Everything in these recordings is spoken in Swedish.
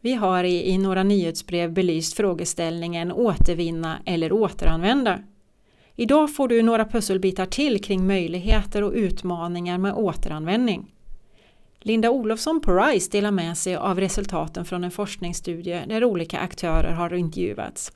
Vi har i, i några nyhetsbrev belyst frågeställningen återvinna eller återanvända. Idag får du några pusselbitar till kring möjligheter och utmaningar med återanvändning. Linda Olofsson på RISE delar med sig av resultaten från en forskningsstudie där olika aktörer har intervjuats.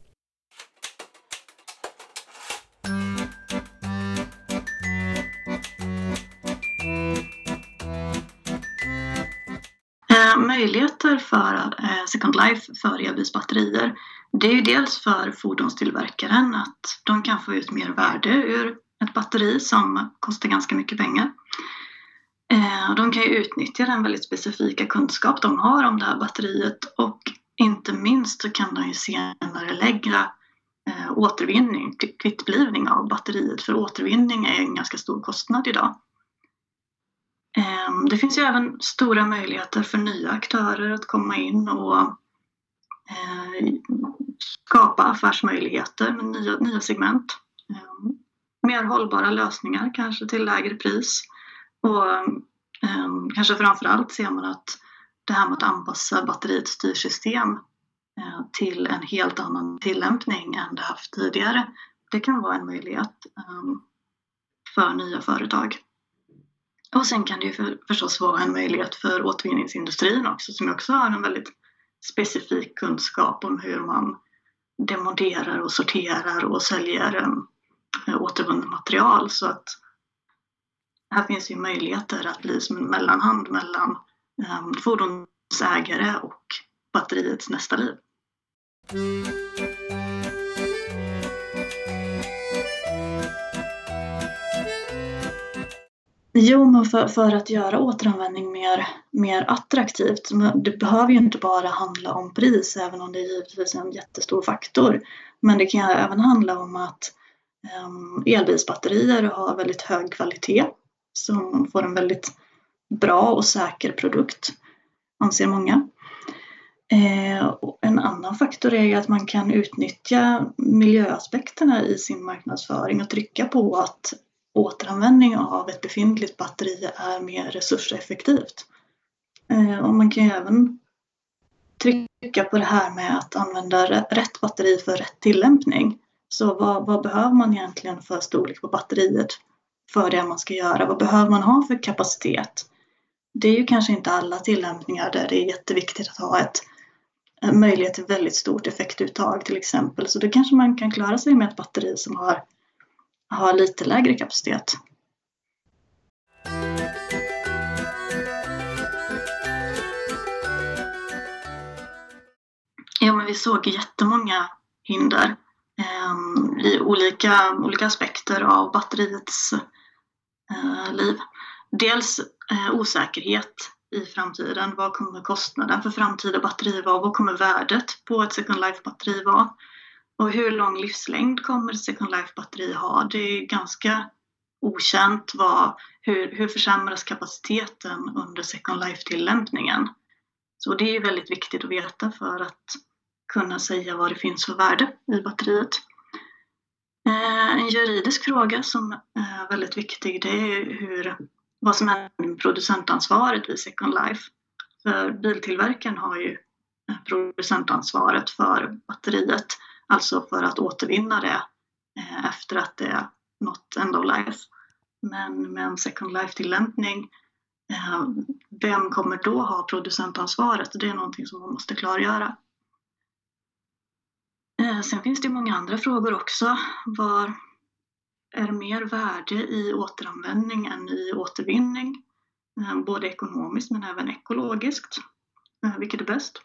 Möjligheter för eh, Second Life för elbilsbatterier det är ju dels för fordonstillverkaren att de kan få ut mer värde ur ett batteri som kostar ganska mycket pengar. Eh, de kan ju utnyttja den väldigt specifika kunskap de har om det här batteriet och inte minst så kan de ju senare lägga eh, återvinning, kvittblivning av batteriet för återvinning är en ganska stor kostnad idag. Ehm, det finns ju även stora möjligheter för nya aktörer att komma in och eh, skapa affärsmöjligheter med nya, nya segment. Ehm, mer hållbara lösningar kanske till lägre pris och ehm, kanske framför allt ser man att det här med att anpassa batteriets styrsystem eh, till en helt annan tillämpning än det haft tidigare. Det kan vara en möjlighet för nya företag. Och sen kan det ju för, förstås vara en möjlighet för återvinningsindustrin också som också har en väldigt specifik kunskap om hur man demonterar och sorterar och säljer en, eh, återvunnet material så att här finns ju möjligheter att bli som en mellanhand mellan um, fordonsägare och batteriets nästa liv. Jo, men för, för, att göra återanvändning mer, mer attraktivt. Det behöver ju inte bara handla om pris, även om det är givetvis en jättestor faktor. Men det kan även handla om att um, elbilsbatterier har väldigt hög kvalitet så man får en väldigt bra och säker produkt, anser många. Eh, en annan faktor är att man kan utnyttja miljöaspekterna i sin marknadsföring och trycka på att återanvändning av ett befintligt batteri är mer resurseffektivt. Eh, och man kan ju även trycka på det här med att använda rätt batteri för rätt tillämpning. Så vad, vad behöver man egentligen för storlek på batteriet för det man ska göra. Vad behöver man ha för kapacitet? Det är ju kanske inte alla tillämpningar där det är jätteviktigt att ha ett en möjlighet till väldigt stort effektuttag till exempel. Så då kanske man kan klara sig med ett batteri som har, har lite lägre kapacitet. Ja, men vi såg jättemånga hinder eh, i olika, olika aspekter av batteriets Eh, liv. Dels eh, osäkerhet i framtiden. Vad kommer kostnaden för framtida batteri vara? Vad kommer värdet på ett Second Life-batteri vara? Och hur lång livslängd kommer Second Life-batteri ha? Det är ganska okänt vad, hur, hur försämras kapaciteten under Second Life-tillämpningen. Så det är väldigt viktigt att veta för att kunna säga vad det finns för värde i batteriet. Eh, en juridisk fråga som är väldigt viktig det är hur, vad som händer med producentansvaret vid Second Life. För biltillverkaren har ju eh, producentansvaret för batteriet, alltså för att återvinna det eh, efter att det nått end of life. Men med en Second Life-tillämpning, eh, vem kommer då ha producentansvaret? Det är någonting som man måste klargöra. Eh, sen finns det många andra frågor också. Var är det mer värde i återanvändning än i återvinning? Både ekonomiskt men även ekologiskt. Vilket är bäst?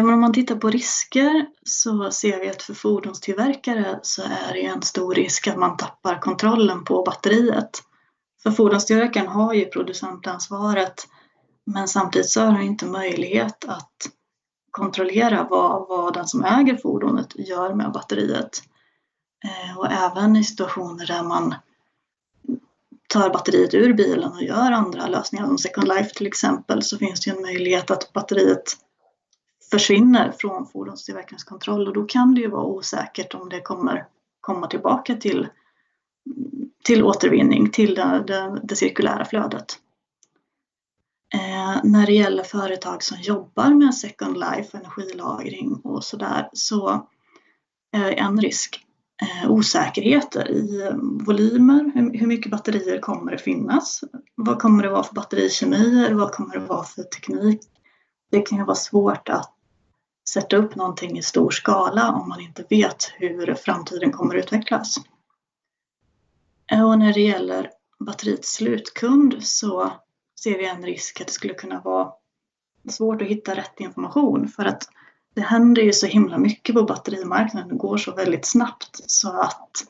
Ja, men om man tittar på risker så ser vi att för fordonstillverkare så är det en stor risk att man tappar kontrollen på batteriet. För fordonstillverkaren har ju producentansvaret men samtidigt så har han inte möjlighet att kontrollera vad, vad den som äger fordonet gör med batteriet. Eh, och även i situationer där man tar batteriet ur bilen och gör andra lösningar, som Second Life till exempel, så finns det ju en möjlighet att batteriet försvinner från fordonstillverkarens kontroll och då kan det ju vara osäkert om det kommer komma tillbaka till till återvinning, till det, det, det cirkulära flödet. Eh, när det gäller företag som jobbar med Second Life, energilagring och sådär så är en risk eh, osäkerheter i volymer. Hur, hur mycket batterier kommer det finnas? Vad kommer det vara för batterikemier? Vad kommer det vara för teknik? Det kan ju vara svårt att sätta upp någonting i stor skala om man inte vet hur framtiden kommer att utvecklas. Eh, och när det gäller batteriets slutkund så ser vi en risk att det skulle kunna vara svårt att hitta rätt information för att det händer ju så himla mycket på batterimarknaden. Det går så väldigt snabbt så att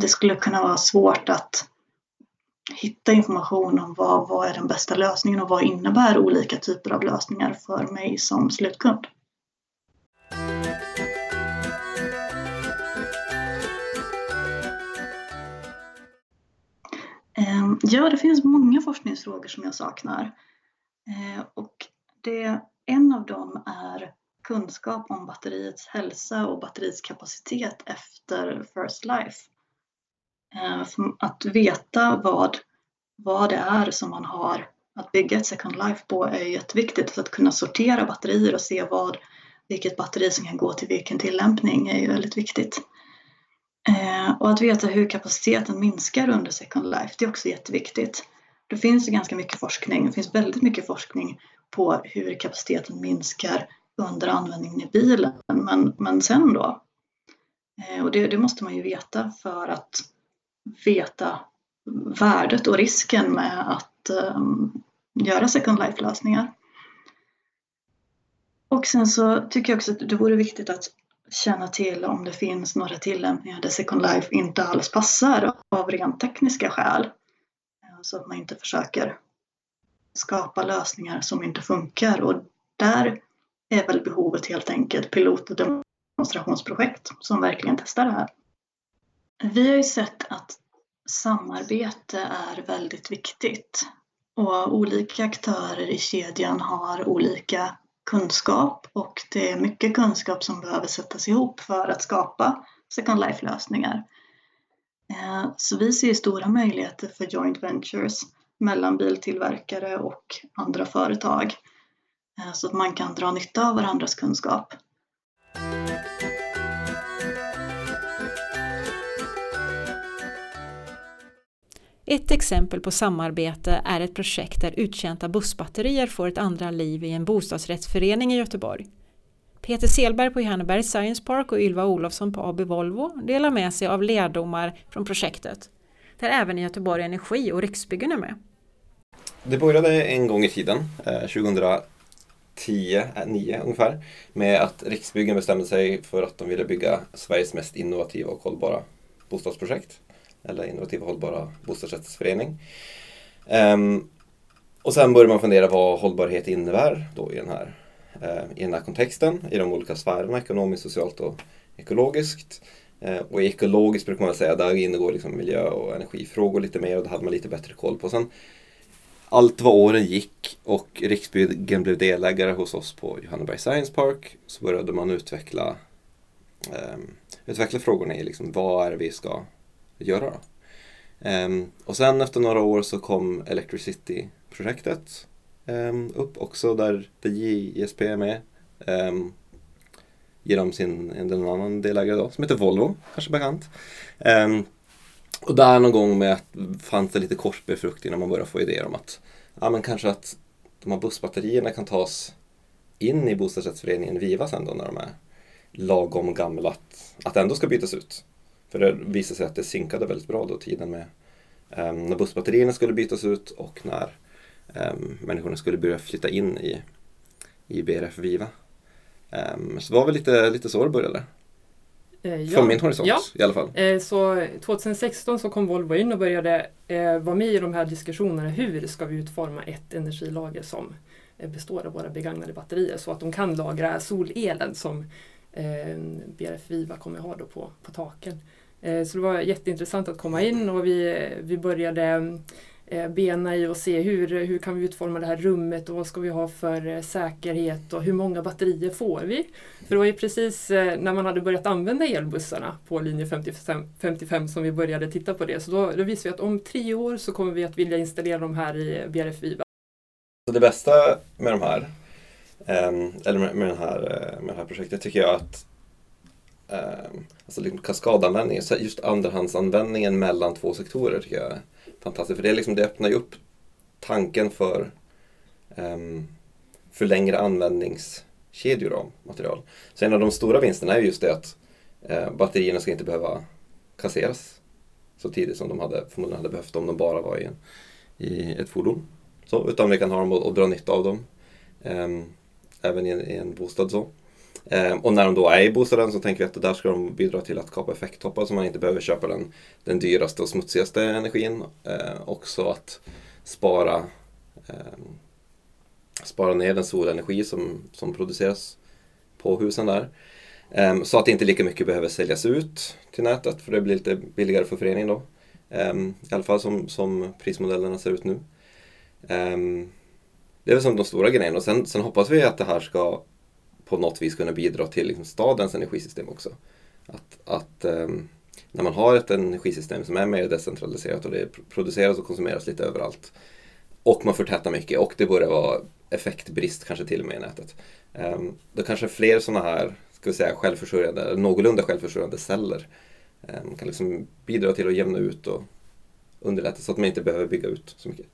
det skulle kunna vara svårt att hitta information om vad, vad är den bästa lösningen och vad innebär olika typer av lösningar för mig som slutkund. Ehm, ja, det finns många forskningsfrågor som jag saknar. Ehm, och det, en av dem är kunskap om batteriets hälsa och batteriets kapacitet efter First Life. Eh, att veta vad, vad det är som man har att bygga ett Second Life på är jätteviktigt. Så att kunna sortera batterier och se vad, vilket batteri som kan gå till vilken tillämpning är ju väldigt viktigt. Eh, och att veta hur kapaciteten minskar under Second Life, det är också jätteviktigt. Det finns ju ganska mycket forskning, det finns väldigt mycket forskning på hur kapaciteten minskar under användningen i bilen. Men, men sen då? Eh, och det, det, måste man ju veta för att veta värdet och risken med att ehm, göra Second Life-lösningar. Och sen så tycker jag också att det vore viktigt att känna till om det finns några tillämpningar där Second Life inte alls passar av rent tekniska skäl. Eh, så att man inte försöker skapa lösningar som inte funkar och där är väl behovet helt enkelt pilot och demonstrationsprojekt som verkligen testar det här. Vi har ju sett att samarbete är väldigt viktigt och olika aktörer i kedjan har olika kunskap och det är mycket kunskap som behöver sättas ihop för att skapa Second Life-lösningar. Eh, så vi ser stora möjligheter för joint ventures mellan biltillverkare och andra företag eh, så att man kan dra nytta av varandras kunskap. Ett exempel på samarbete är ett projekt där uttjänta bussbatterier får ett andra liv i en bostadsrättsförening i Göteborg. Peter Selberg på Johannebergs Science Park och Ylva Olofsson på AB Volvo delar med sig av lärdomar från projektet, där även Göteborg Energi och Riksbyggen är med. Det började en gång i tiden, eh, 2010, 9 eh, ungefär, med att Riksbyggen bestämde sig för att de ville bygga Sveriges mest innovativa och hållbara bostadsprojekt eller innovativa hållbara bostadsrättsförening. Um, och sen börjar man fundera vad hållbarhet innebär då i den här, uh, i den här kontexten, i de olika sfärerna, ekonomiskt, socialt och ekologiskt. Uh, och ekologiskt brukar man säga, där ingår liksom miljö och energifrågor lite mer och det hade man lite bättre koll på. Sen, allt vad åren gick och Riksbyggen blev delägare hos oss på Johanneberg Science Park så började man utveckla, um, utveckla frågorna i liksom, vad är det vi ska göra. Då. Um, och sen efter några år så kom Electricity-projektet um, upp också där, där JSP är med. Ehm, um, genom sin, en, en annan delägare då, som heter Volvo, kanske bekant. Um, och där någon gång med att fanns det lite korsbefruktning när man började få idéer om att ja, men kanske att de här bussbatterierna kan tas in i bostadsrättsföreningen Viva sen då när de är lagom gamla att, att ändå ska bytas ut. För det visade sig att det synkade väldigt bra då tiden med um, när bussbatterierna skulle bytas ut och när um, människorna skulle börja flytta in i, i BRF Viva. Um, så det var väl lite, lite så det började. Eh, ja. Från min horisont ja. i alla fall. Eh, så 2016 så kom Volvo in och började eh, vara med i de här diskussionerna. Hur ska vi utforma ett energilager som eh, består av våra begagnade batterier så att de kan lagra solelen som eh, BRF Viva kommer ha då på, på taken. Eh, så det var jätteintressant att komma in och vi, vi började eh, bena i och se hur, hur kan vi utforma det här rummet och vad ska vi ha för eh, säkerhet och hur många batterier får vi? För det var ju precis när man hade börjat använda elbussarna på linje 55, 55 som vi började titta på det. Så då, då visste vi att om tre år så kommer vi att vilja installera de här i BRF Viva. Så det bästa med de här, ehm, eller med, den här, med det här projektet tycker jag att Ehm, alltså liksom kaskadanvändningen, just andrahandsanvändningen mellan två sektorer tycker jag är fantastiskt. För det, är liksom, det öppnar ju upp tanken för, um, för längre användningskedjor av material. Så en av de stora vinsterna är just det att uh, batterierna ska inte behöva kasseras så tidigt som de hade, förmodligen hade behövt om de bara var i, en, i ett fordon. Så, utan vi kan ha dem och, och dra nytta av dem. Um, även i en, i en bostad. så. Eh, och när de då är i bostaden så tänker vi att där ska de bidra till att kapa effekttoppar så man inte behöver köpa den, den dyraste och smutsigaste energin. Eh, också att spara, eh, spara ner den solenergi som, som produceras på husen där. Eh, så att inte lika mycket behöver säljas ut till nätet för det blir lite billigare för föreningen då. Eh, I alla fall som, som prismodellerna ser ut nu. Eh, det är väl som de stora grejerna och sen, sen hoppas vi att det här ska på något vis kunna bidra till liksom stadens energisystem också. Att, att um, när man har ett energisystem som är mer decentraliserat och det produceras och konsumeras lite överallt och man förtätar mycket och det börjar vara effektbrist kanske till och med i nätet. Um, då kanske fler sådana här ska vi säga, självförsörjande, någorlunda självförsörjande celler um, kan liksom bidra till att jämna ut och underlätta så att man inte behöver bygga ut så mycket.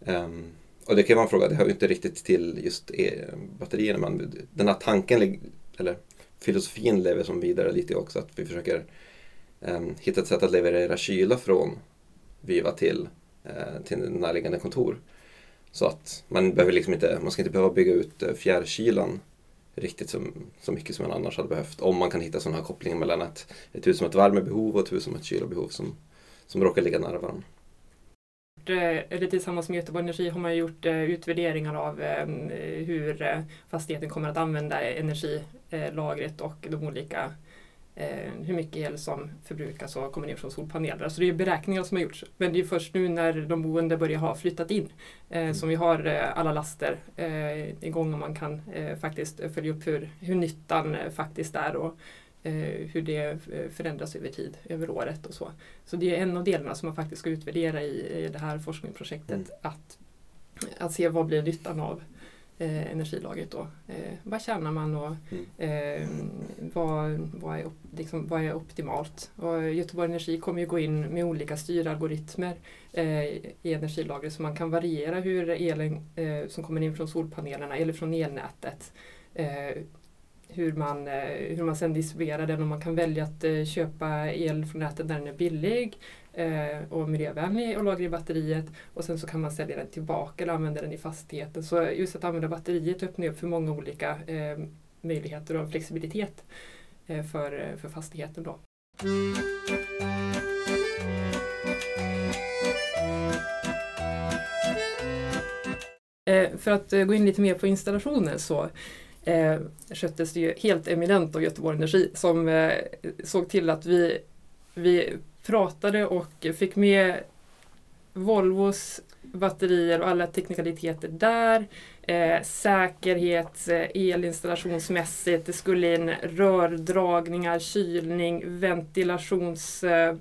Um, och det kan vara en fråga, det hör ju inte riktigt till just e batterierna men den här tanken, eller filosofin lever som vidare lite också att vi försöker um, hitta ett sätt att leverera kyla från Viva till, uh, till närliggande kontor. Så att man, behöver liksom inte, man ska inte behöva bygga ut eh, fjärrkylan riktigt så, så mycket som man annars hade behövt. Om man kan hitta sådana här kopplingar mellan ett, ett hus som ett värmebehov och ett hus som ett kylbehov som, som råkar ligga nära varandra. Eh, eller tillsammans med Göteborg Energi har man gjort eh, utvärderingar av eh, hur fastigheten kommer att använda energilagret och de olika hur mycket el som förbrukas och kommer ner från solpaneler. Så det är beräkningar som har gjorts. Men det är först nu när de boende börjar ha flyttat in mm. som vi har alla laster igång och man kan faktiskt följa upp hur, hur nyttan faktiskt är och hur det eh, förändras över tid, över året och så. Så det är en av delarna som man faktiskt ska utvärdera i, i det här forskningsprojektet. Mm. Att, att se vad blir nyttan av eh, energilagret då. Eh, vad tjänar man och mm. eh, vad, vad, är, liksom, vad är optimalt? Och Göteborg Energi kommer ju gå in med olika styralgoritmer eh, i energilagret så man kan variera hur elen eh, som kommer in från solpanelerna eller från elnätet eh, hur man, eh, hur man sen distribuerar den och man kan välja att eh, köpa el från nätet när den är billig eh, och miljövänlig och lagra i batteriet och sen så kan man sälja den tillbaka eller använda den i fastigheten. Så just att använda batteriet öppnar upp för många olika möjligheter och flexibilitet för, för fastigheten. Då. För att gå in lite mer på installationen så eh, sköttes det ju helt eminent av Göteborg Energi som eh, såg till att vi, vi pratade och fick med Volvos batterier och alla teknikaliteter där. Eh, säkerhet, eh, elinstallationsmässigt, det skulle in rördragningar, kylning, ventilations eh,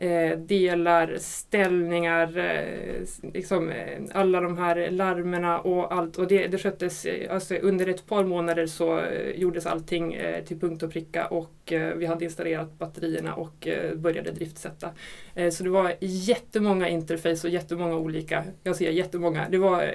eh, delar, ställningar, eh, liksom, eh, alla de här larmerna och allt. Och det, det sköttes, eh, alltså under ett par månader så eh, gjordes allting eh, till punkt och pricka och vi hade installerat batterierna och började driftsätta. så det var jättemånga interface och jättemånga olika, jag säger jättemånga, det var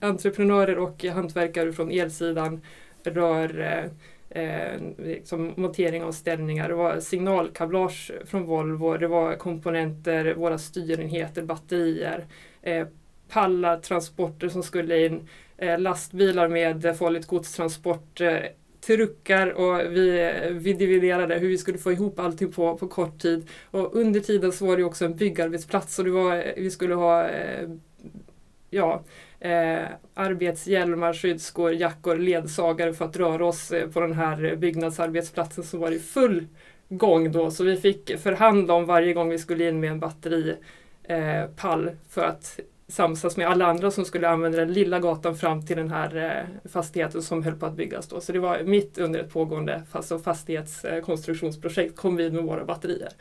entreprenörer och hantverkare från elsidan, rör eh, liksom montering av ställningar. Det var signalkablage från Volvo, det var komponenter, våra styrenheter, batterier, eh, pallar, transporter som skulle in, eh, lastbilar med farligt godstransport, eh, truckar och vi, vi dividerade hur vi skulle få ihop allting på, på kort tid. Och under tiden så var det också en byggarbetsplats och det var, vi skulle ha eh, ja, eh, arbetshjälmar, skyddsskor, jackor, ledsagare för att röra oss eh, på den här eh, byggnadsarbetsplatsen som var i full gång då. Så vi fick förhandla om varje gång vi skulle in med en batteripall eh, för att samsas med alla andra som skulle använda den lilla gatan fram till den här eh, fastigheten som höll på att byggas. Då. Så det var mitt under ett pågående alltså fastighetskonstruktionsprojekt kom vi med våra batterier.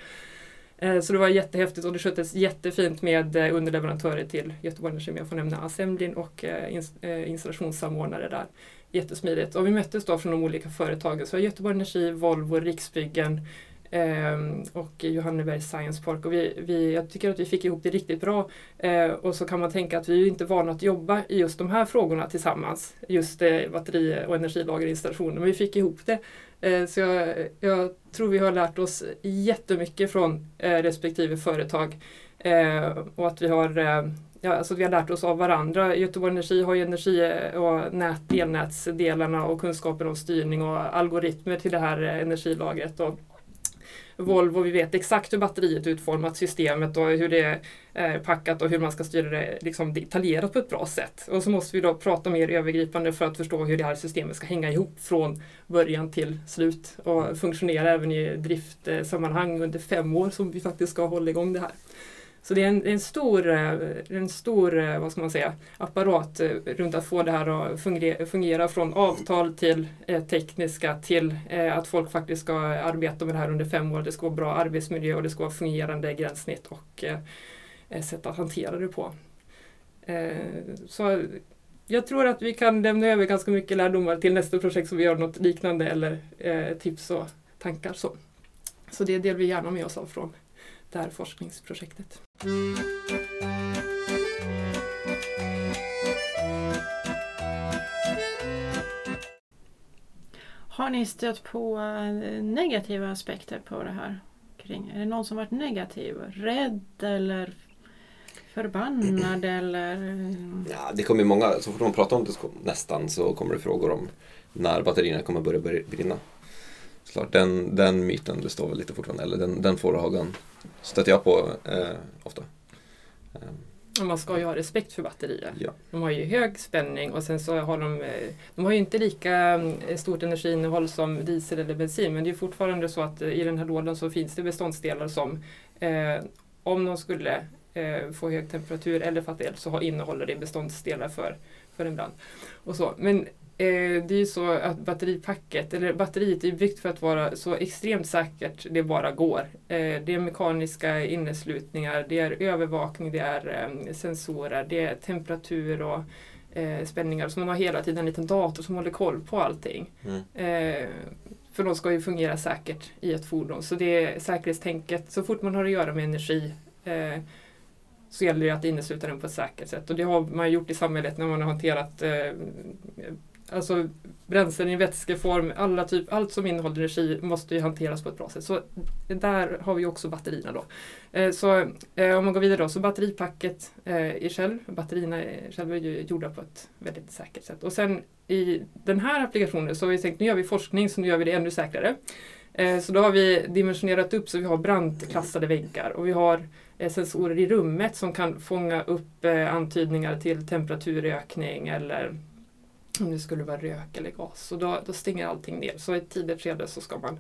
Eh, så det var jättehäftigt och det sköttes jättefint med eh, underleverantörer till Göteborg Energi. Jag får nämna Assemblin och eh, installationssamordnare där. Jättesmidigt. Och vi möttes då från de olika företagen. Så Göteborg Energi, Volvo, Riksbyggen, Ehm, och Johannebergs Science Park. Och vi, vi, jag tycker att vi fick ihop det riktigt bra. Eh, och så kan man tänka att vi är inte vana att jobba i just de här frågorna tillsammans. Just eh, batteri och energilagerinstallationer. Men vi fick ihop det. Eh, så jag, jag, tror vi har lärt oss jättemycket från eh, respektive företag. Eh, och att vi har Ja, alltså vi har lärt oss av varandra. Göteborg Energi har ju energi och nät, elnätsdelarna och kunskapen om styrning och algoritmer till det här energilagret. Och Volvo, vi vet exakt hur batteriet är utformat, systemet och hur det är packat och hur man ska styra det liksom detaljerat på ett bra sätt. Och så måste vi då prata mer övergripande för att förstå hur det här systemet ska hänga ihop från början till slut och funktionera även i driftsammanhang under fem år som vi faktiskt ska hålla igång det här. Så det är en, en stor, eh, en stor eh, vad ska man säga, apparat eh, runt att få det här att fungera, fungera från avtal till eh, tekniska till eh, att folk faktiskt ska arbeta med det här under fem år. Det ska vara bra arbetsmiljö och det ska vara fungerande gränssnitt och eh, sätt att hantera det på. så jag tror att vi kan lämna över ganska mycket lärdomar till nästa projekt som vi gör något liknande eller tips och tankar. Så, så det delar vi gärna med oss av från det här forskningsprojektet. Har ni stött på eh, negativa aspekter på det här? Kring? Är det någon som varit negativ? Rädd eller förbannad eller? Ja, det kommer många, så fort man pratar om det nästan så kommer det frågor om när batterierna kommer börja brinna. Klart, den, den myten består väl lite fortfarande, eller den, den fårhagen stöter jag på eh, ofta. Och man ska ju ha respekt för batterier. Ja. De har ju hög spänning och sen så har de, eh, de har ju inte lika eh, stort energiinnehåll som diesel eller bensin men det är fortfarande så att eh, i den här lådan så finns det beståndsdelar som eh, om de skulle eh, få hög temperatur eller fatta eld så innehåller det beståndsdelar för, för en brand. Och så. Men det är ju så att batteripacket, eller batteriet är byggt för att vara så extremt säkert det bara går. Eh, det är mekaniska inneslutningar, det är övervakning, det är eh, sensorer, det är temperatur och spänningar. Så man har hela tiden en liten dator som håller koll på allting. Mm. För de ska ju fungera säkert i ett fordon. Så det är säkerhetstänket, så fort man har att göra med energi så gäller det att innesluta den på ett säkert sätt. Och det har man gjort i samhället när man har hanterat alltså bränslen i vätskeform, alla typ, allt som innehåller energi måste ju hanteras på ett bra sätt. Så där har vi också batterierna då. Eh, så eh, om man går vidare då, så batteripacket eh, i själv, batterierna själva är ju gjorda på ett väldigt säkert sätt. Och sen i den här applikationen så har vi tänkt, nu gör vi forskning så nu gör vi det ännu säkrare. Eh, så då har vi dimensionerat upp så vi har brantklassade väggar och vi har eh, sensorer i rummet som kan fånga upp eh, antydningar till temperaturökning eller om det skulle vara rök eller gas. Så då, då stänger allting ner. Så i ett tidigt skede så ska man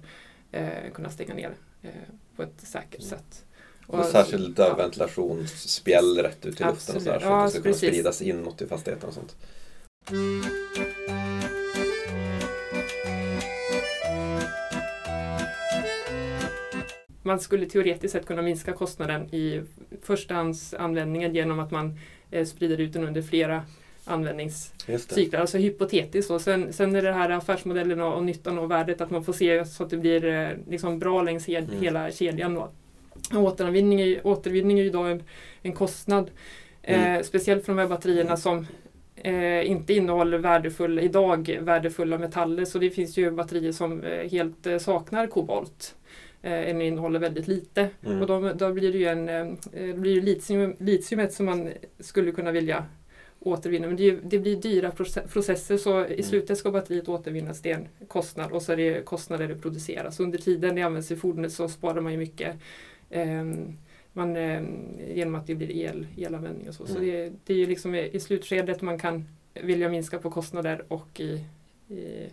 eh, kunna stänga ner eh, på ett säkert mm. sätt. Och, och särskilda ja. ventilationsspjäll rätt ut i luften och så, här, så ja, att det ska kunna precis. spridas inåt i fastigheten och sånt. Man skulle teoretiskt sett kunna minska kostnaden i förstahandsanvändningen genom att man eh, sprider ut den under flera användningscyklar. Alltså hypotetiskt. Och sen, sen är det här affärsmodellen och, och nyttan och värdet att man får se så att det blir eh, liksom bra längs he mm. hela kedjan. Då. Återvinning är, återvinning är ju idag en, en kostnad. Mm. Eh, speciellt för de här batterierna som eh, inte innehåller värdefulla, idag värdefulla metaller. Så det finns ju batterier som eh, helt eh, saknar kobolt eh, eller innehåller väldigt lite. Mm. Och då, då, blir det ju en, eh, blir litium, litiumet som man skulle kunna vilja återvinna. Men det, det, blir dyra processer så i mm. slutet ska batteriet återvinnas. Det är en kostnad och så är det kostnader det produceras. Under tiden det används i fordonet så sparar man ju mycket eh, man, eh, genom att det blir el, elanvändning och så. Mm. Så det, det är ju liksom i slutskedet man kan vilja minska på kostnader och i, i,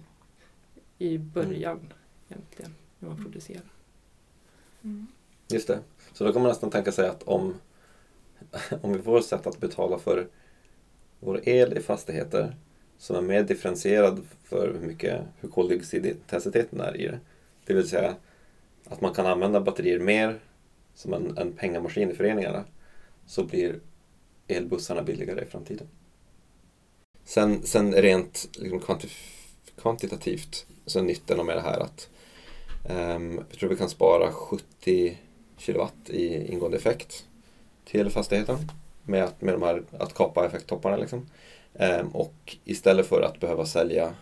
i början mm. egentligen när man producerar. Mm. Just det. Så då kan man nästan tänka sig att om om vi får ett sätt att betala för vår el i fastigheter som är mer differentierad för hur mycket hur koldioxidintensiteten är i det. Det vill säga att man kan använda batterier mer som en, en pengamaskin i föreningarna så blir elbussarna billigare i framtiden. Sen, sen rent liksom kvantitativt så är nyttan med det här att um, jag tror vi kan spara 70 kilowatt i ingående effekt till fastigheten med att, med de här, att kapa effekttopparna. Liksom. Ehm, och istället för att behöva sälja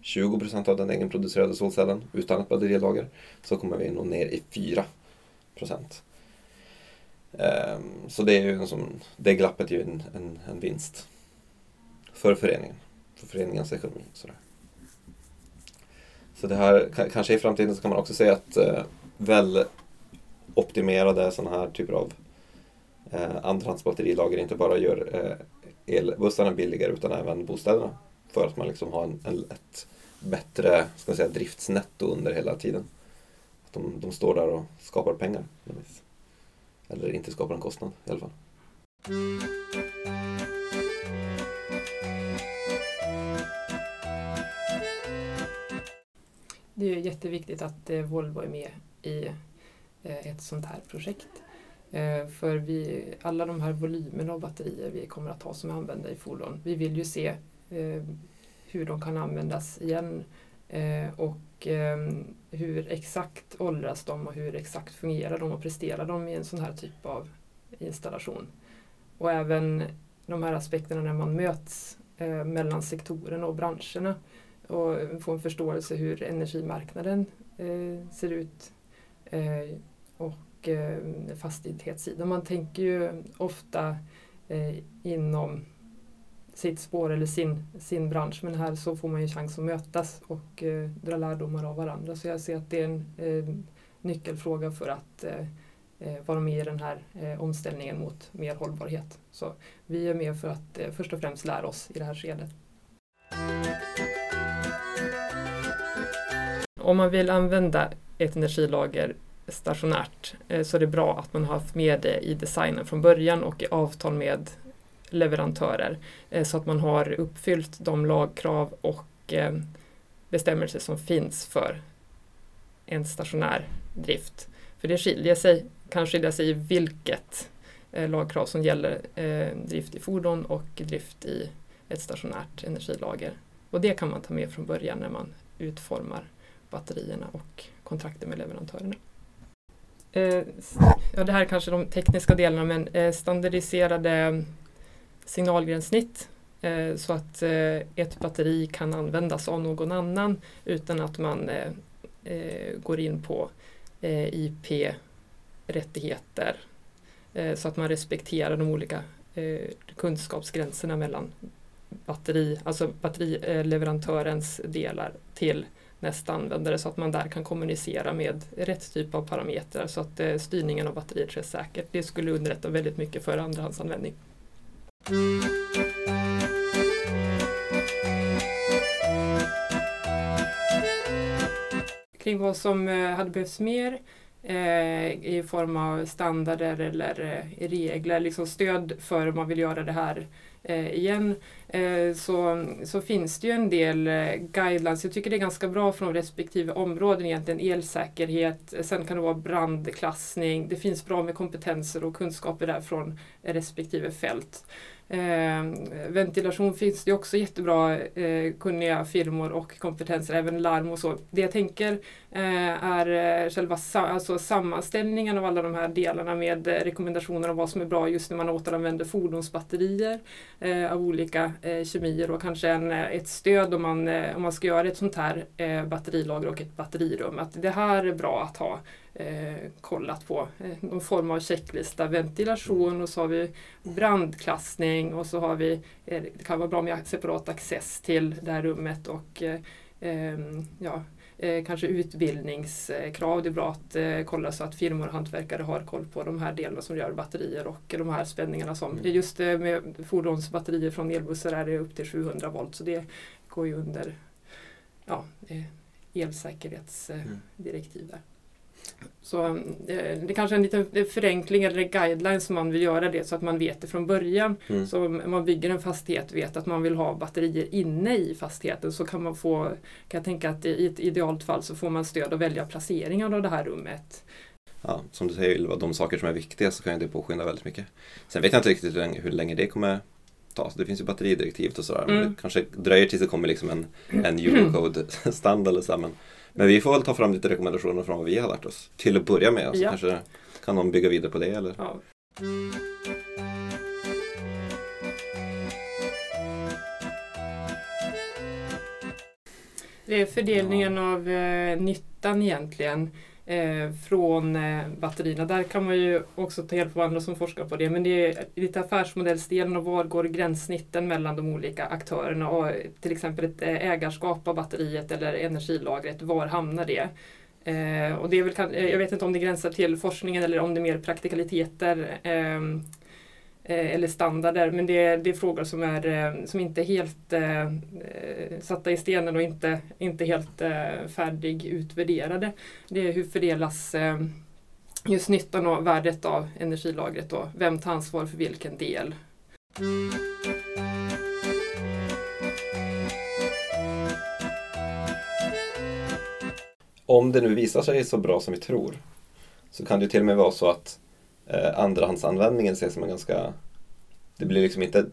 20 procent av den egenproducerade solcellen utan ett batterilager så kommer vi nog ner i 4 procent. Ehm, så det, är ju som, det glappet är ju en, en, en vinst för föreningen, för föreningens ekonomi. Sådär. Så det här, kanske i framtiden så kan man också säga att eh, väl optimerade sådana här typer av eh, andrahandsbatterilager inte bara gör eh, elbussarna billigare utan även bostäderna. För att man liksom har en, en, ett bättre ska säga, driftsnetto under hela tiden. Att de, de står där och skapar pengar. Eller inte skapar en kostnad i alla fall. Det är jätteviktigt att eh, Volvo är med i eh, ett sånt här projekt. Eh, för vi, alla de här volymerna av batterier vi kommer att ha som är använda i fordon, vi vill ju se eh, hur de kan användas igen eh, och hur exakt åldras de och hur exakt fungerar de och presterar de i en sån här typ av installation. Och även de här aspekterna när man möts mellan sektorerna och branscherna och få en förståelse hur energimarknaden ser ut och och fastighetssidan. Man tänker ju ofta eh, inom sitt spår eller sin, sin bransch men här så får man ju chans att mötas och eh, dra lärdomar av varandra. Så jag ser att det är en eh, nyckelfråga för att eh, eh vara med i den här eh, omställningen mot mer hållbarhet. Så vi är med för att eh, först och främst lära oss i det här skedet. Om man vill använda ett energilager stationärt så så är det bra att man har haft med det i designen från början och i avtal med leverantörer eh, så att man har uppfyllt de lagkrav och eh, bestämmelser som finns för en stationär drift. För det skiljer sig, kan skilja sig i vilket lagkrav som gäller drift i fordon och drift i ett stationärt energilager. Och det kan man ta med från början när man utformar batterierna och kontrakten med leverantörerna. Eh, ja, det här är kanske de tekniska delarna men eh, standardiserade signalgränssnitt eh, så att eh, ett batteri kan användas av någon annan utan att man eh, eh går in på eh, IP-rättigheter eh, så att man respekterar de olika kunskapsgränserna mellan batteri, alltså batterileverantörens delar till nästa användare så att man där kan kommunicera med rätt typ av parametrar så att eh, styrningen av batteriet sker säkert. Det skulle underlätta väldigt mycket för andrahandsanvändning. Kring vad som eh, hade behövts mer Eh, i form av standarder eller eh, regler, liksom stöd för om man vill göra det här eh, igen eh, så, så finns det ju en del eh, guidelines. Jag tycker det är ganska bra från respektive områden egentligen. Elsäkerhet, eh, sen kan det vara brandklassning. Det finns bra med kompetenser och kunskaper där från respektive fält. Eh, ventilation finns det också jättebra eh, kunniga firmor och kompetenser, även larm och så. Det jag tänker eh, är eh, själva sa alltså sammanställningen av alla de här delarna med eh, rekommendationer om vad som är bra just när man återanvänder fordonsbatterier eh, av olika eh, kemier och kanske en, eh, ett stöd om man, om man ska göra ett sånt här batterilager och ett batterirum. Att det här är bra att ha eh, kollat på. Eh, någon form av checklista, ventilation och så har vi brandklassning och så har vi, eh, det kan vara bra med separat access till det här rummet och eh, ehm, ja, eh, kanske utbildningskrav. Det är bra att eh, kolla så att firmor och hantverkare har koll på de här delarna som rör batterier och de här spänningarna som, mm. just med fordonsbatterier från elbussar är det upp till 700 volt så det går ju under ja, elsäkerhetsdirektiv där. Så eh, det kanske är en liten förenkling eller guideline som man vill göra det så att man vet det från början. Mm. Så om man bygger en fastighet vet att man vill ha batterier inne i fastigheten så kan man få, kan jag tänka att i ett idealt fall så får man stöd att välja placeringen av det här rummet. Ja, som du säger Ylva, de saker som är viktiga så kan det påskynda väldigt mycket. Sen vet jag inte riktigt hur länge, hur länge det kommer ta. Så det finns ju batteridirektivet och sådär. Men Mm. det kanske dröjer tills det kommer liksom en, en Eurocode-standard men, men vi får väl ta fram lite rekommendationer från vad vi har lärt oss. Till att börja med. Så Ja. kanske kan någon bygga vidare på det eller? Ja. Det är fördelningen av eh, nyttan egentligen eh, från eh, batterierna. Där kan man ju också ta hjälp av andra som forskar på det. Men det är lite affärsmodellsdelen och var går gränssnitten mellan de olika aktörerna. Och till exempel ett eh, ägarskap av batteriet eller energilagret. Var hamnar det? Eh, och det är väl, eh, jag vet inte om det gränsar till forskningen eller om det är mer praktikaliteter ehm, Eh, eller standarder. Men det är, det är frågor som, är, eh, som inte är helt eh, eh, satta i stenen och inte, inte helt eh, färdigutvärderade. Det är hur fördelas eh, just nyttan och värdet av energilagret och vem tar ansvar för vilken del. Om det nu visar sig så bra som vi tror så kan det till och med vara så att eh, andrahandsanvändningen ses som en ganska... Det blir liksom inte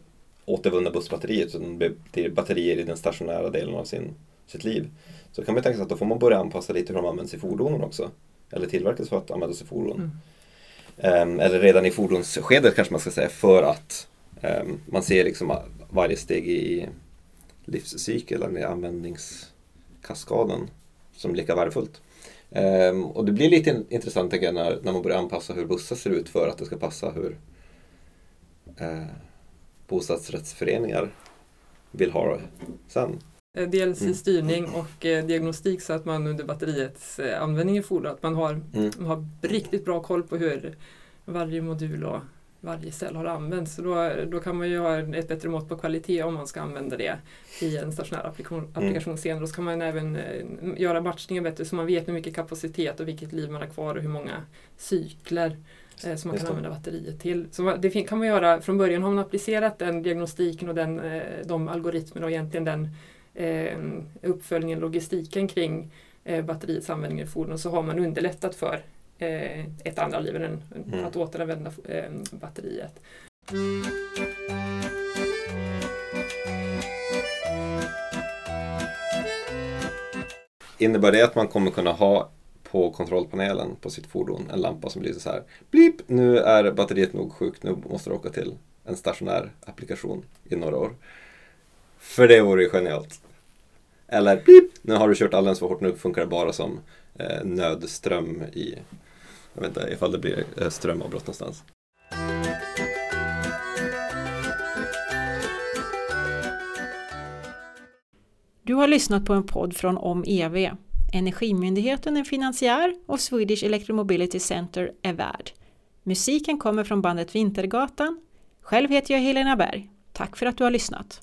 återvunna bussbatterier utan det blir batterier i den stationära delen av sin, sitt liv. Så kan man tänka sig att då får man börja anpassa lite hur de används i fordonen också. Eller tillverkas för att användas i fordon. Mm. Ehm, eller redan i fordonsskedet kanske man ska säga för att ehm, man ser liksom varje steg i livscykeln eller i användningskaskaden som lika värdefullt. Ehm, och det blir lite in- intressant jag när, när man börjar anpassa hur bussar ser ut för att det ska passa hur eh, bostadsrättsföreningar vill ha det sen. Eh, Dels Mm. i styrning och eh, diagnostik så att man under batteriets eh, användning i fordon att man har, Mm. man har riktigt bra koll på hur varje modul och varje cell har använts. Så då, då kan man ju ha ett bättre mått på kvalitet om man ska använda det i en stationär applikation, applikation senare. Då ska man även eh, göra matchningen bättre så man vet hur mycket kapacitet och vilket liv man har kvar och hur många cykler eh, som man kan använda batteriet till. Så det kan man göra från början har man applicerat den diagnostiken och den, eh, de algoritmerna och egentligen den eh, uppföljningen, logistiken kring eh, batteriets användning i fordon så har man underlättat för ett andra liv än en- Mm. att återanvända eh, batteriet. Innebär det att man kommer kunna ha på kontrollpanelen på sitt fordon en lampa som lyser så här Blip! Nu är batteriet nog sjukt, nu måste du åka till en stationär applikation i några år. För det vore ju genialt. Eller blip! Nu har du kört alldeles för hårt, nu funkar det bara som eh, nödström i jag vet inte ifall det blir eh, strömavbrott någonstans. Du har lyssnat på en podd från OMEV. Energimyndigheten är finansiär och Swedish Electromobility Center är värd. Musiken kommer från bandet Vintergatan. Själv heter jag Helena Berg. Tack för att du har lyssnat.